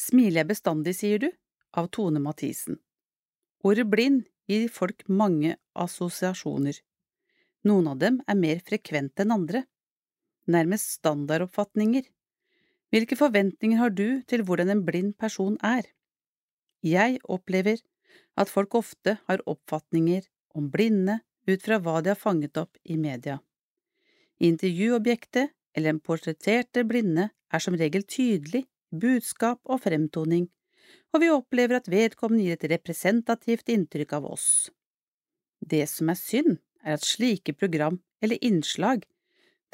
Smiler jeg bestandig, sier du, av Tone Mathisen. Ordet blind gir folk mange assosiasjoner. Noen av dem er mer frekvente enn andre, nærmest standardoppfatninger. Hvilke forventninger har du til hvordan en blind person er? Jeg opplever at folk ofte har oppfatninger om blinde ut fra hva de har fanget opp i media. Intervjuobjektet eller den portretterte blinde er som regel tydelig budskap og fremtoning, og vi opplever at vedkommende gir et representativt inntrykk av oss. Det som er synd, er at slike program eller innslag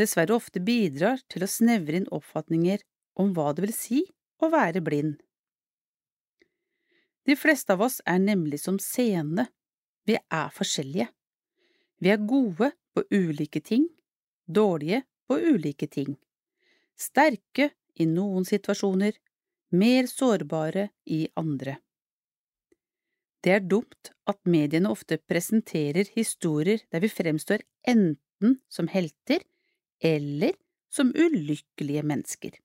dessverre ofte bidrar til å snevre inn oppfatninger om hva det vil si å være blind. De fleste av oss er nemlig som seende, vi er forskjellige. Vi er gode på ulike ting, dårlige på ulike ting, sterke i noen situasjoner, mer sårbare i andre. Det er dumt at mediene ofte presenterer historier der vi fremstår enten som helter eller som ulykkelige mennesker.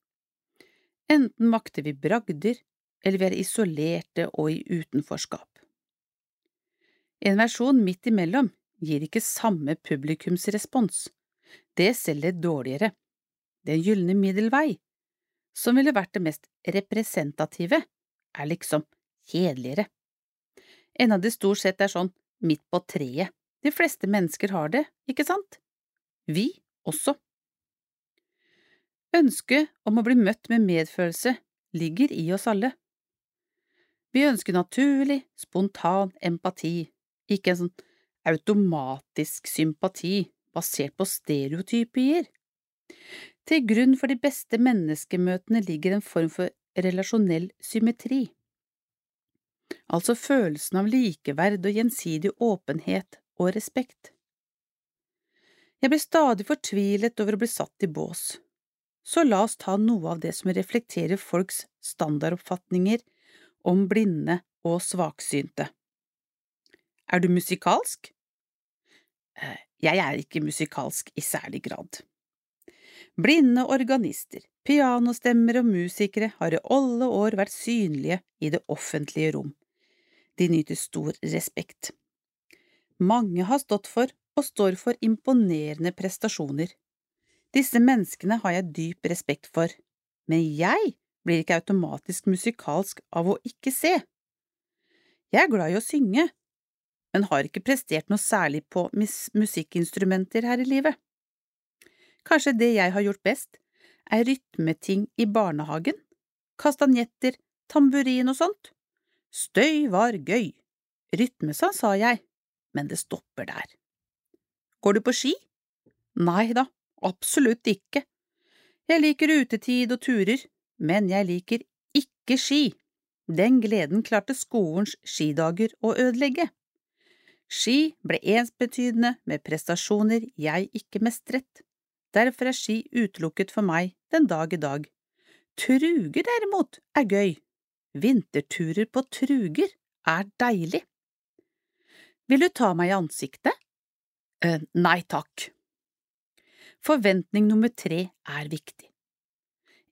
Enten makter vi bragder, eller vi er isolerte og i utenforskap. En versjon midt imellom gir ikke samme publikumsrespons, det selger dårligere. Den gylne middelvei, som ville vært det mest representative, er liksom kjedeligere. Enda det stort sett er sånn midt på treet. De fleste mennesker har det, ikke sant? Vi også. Ønsket om å bli møtt med medfølelse ligger i oss alle. Vi ønsker naturlig, spontan empati, ikke en sånn automatisk sympati basert på stereotypier. Til grunn for de beste menneskemøtene ligger en form for relasjonell symmetri, altså følelsen av likeverd og gjensidig åpenhet og respekt. Jeg blir stadig fortvilet over å bli satt i bås, så la oss ta noe av det som reflekterer folks standardoppfatninger om blinde og svaksynte. Er du musikalsk? Eh, jeg er ikke musikalsk i særlig grad. Blinde organister, pianostemmer og musikere har i alle år vært synlige i det offentlige rom. De nyter stor respekt. Mange har stått for og står for imponerende prestasjoner. Disse menneskene har jeg dyp respekt for, men jeg blir ikke automatisk musikalsk av å ikke se. Jeg er glad i å synge, men har ikke prestert noe særlig på musikkinstrumenter her i livet. Kanskje det jeg har gjort best, er rytmeting i barnehagen, kastanjetter, tamburin og sånt. Støy var gøy, rytmesang sa jeg, men det stopper der. Går du på ski? Nei da, absolutt ikke. Jeg liker utetid og turer, men jeg liker ikke ski. Den gleden klarte skolens skidager å ødelegge. Ski ble ensbetydende med prestasjoner jeg ikke mestret. Derfor er ski utelukket for meg den dag i dag. Truger derimot er gøy. Vinterturer på truger er deilig. Vil du ta meg i ansiktet? Eh, nei takk. Forventning nummer tre er viktig.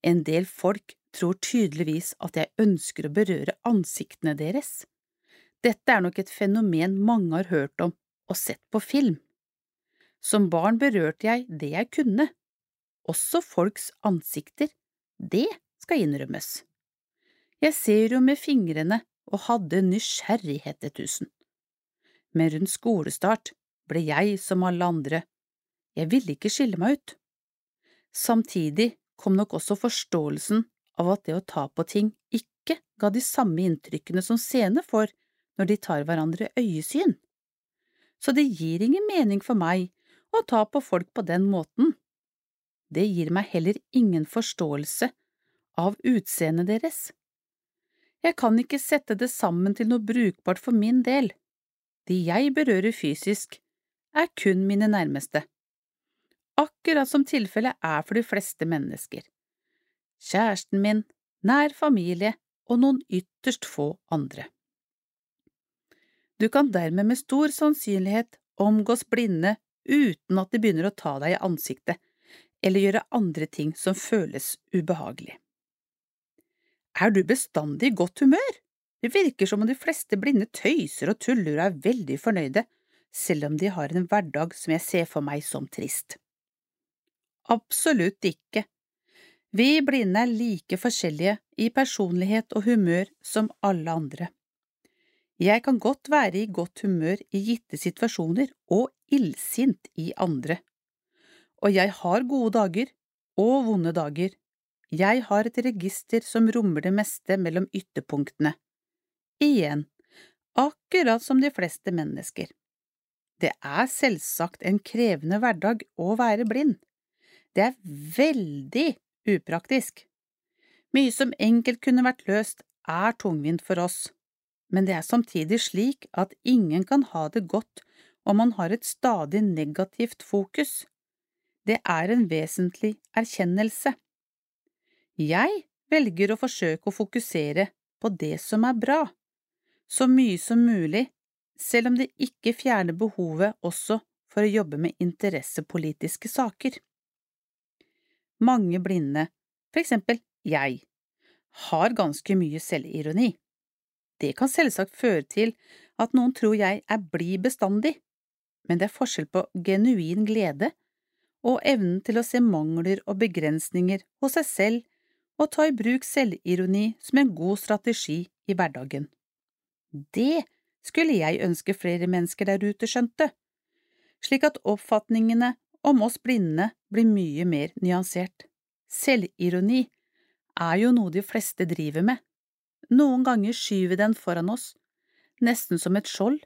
En del folk tror tydeligvis at jeg ønsker å berøre ansiktene deres. Dette er nok et fenomen mange har hørt om og sett på film. Som barn berørte jeg det jeg kunne, også folks ansikter, det skal innrømmes. Jeg ser jo med fingrene og hadde nysgjerrighet til tusen. Men rundt skolestart ble jeg som alle andre, jeg ville ikke skille meg ut. Samtidig kom nok også forståelsen av at det å ta på ting ikke ga de samme inntrykkene som seende får når de tar hverandre øyesyn. Så det gir ingen mening for meg å ta på folk på den måten. Det gir meg heller ingen forståelse av utseendet deres. Jeg kan ikke sette det sammen til noe brukbart for min del. De jeg berører fysisk, er kun mine nærmeste. Akkurat som tilfellet er for de fleste mennesker. Kjæresten min, nær familie og noen ytterst få andre. Du kan dermed med stor sannsynlighet omgås blinde uten at de begynner å ta deg i ansiktet eller gjøre andre ting som føles ubehagelig. Er du bestandig i godt humør? Det virker som om de fleste blinde tøyser og tuller og er veldig fornøyde, selv om de har en hverdag som jeg ser for meg som trist. Absolutt ikke. Vi blinde er like forskjellige i personlighet og humør som alle andre. Jeg kan godt være i godt humør i gitte situasjoner og illsint i andre. Og jeg har gode dager og vonde dager. Jeg har et register som rommer det meste mellom ytterpunktene. Igjen, akkurat som de fleste mennesker. Det er selvsagt en krevende hverdag å være blind. Det er veldig upraktisk. Mye som enkelt kunne vært løst, er tungvint for oss, men det er samtidig slik at ingen kan ha det godt om man har et stadig negativt fokus. Det er en vesentlig erkjennelse. Jeg velger å forsøke å fokusere på det som er bra, så mye som mulig, selv om det ikke fjerner behovet også for å jobbe med interessepolitiske saker. Mange blinde, for eksempel jeg, har ganske mye selvironi. Det kan selvsagt føre til at noen tror jeg er blid bestandig, men det er forskjell på genuin glede og evnen til å se mangler og begrensninger hos seg selv og ta i bruk selvironi som en god strategi i hverdagen. Det skulle jeg ønske flere mennesker der ute skjønte, slik at oppfatningene om oss blinde blir mye mer nyansert. Selvironi er jo noe de fleste driver med. Noen ganger skyver den foran oss, nesten som et skjold,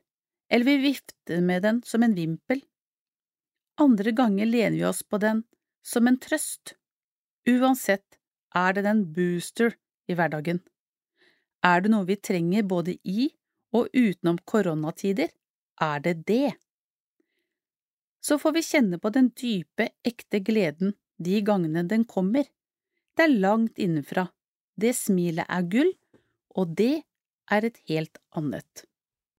eller vi vifter med den som en vimpel. Andre ganger lener vi oss på den som en trøst. Uansett er det en booster i hverdagen. Er det noe vi trenger både i og utenom koronatider, er det det. Så får vi kjenne på den dype, ekte gleden de gangene den kommer. Det er langt innenfra. Det smilet er gull, og det er et helt annet.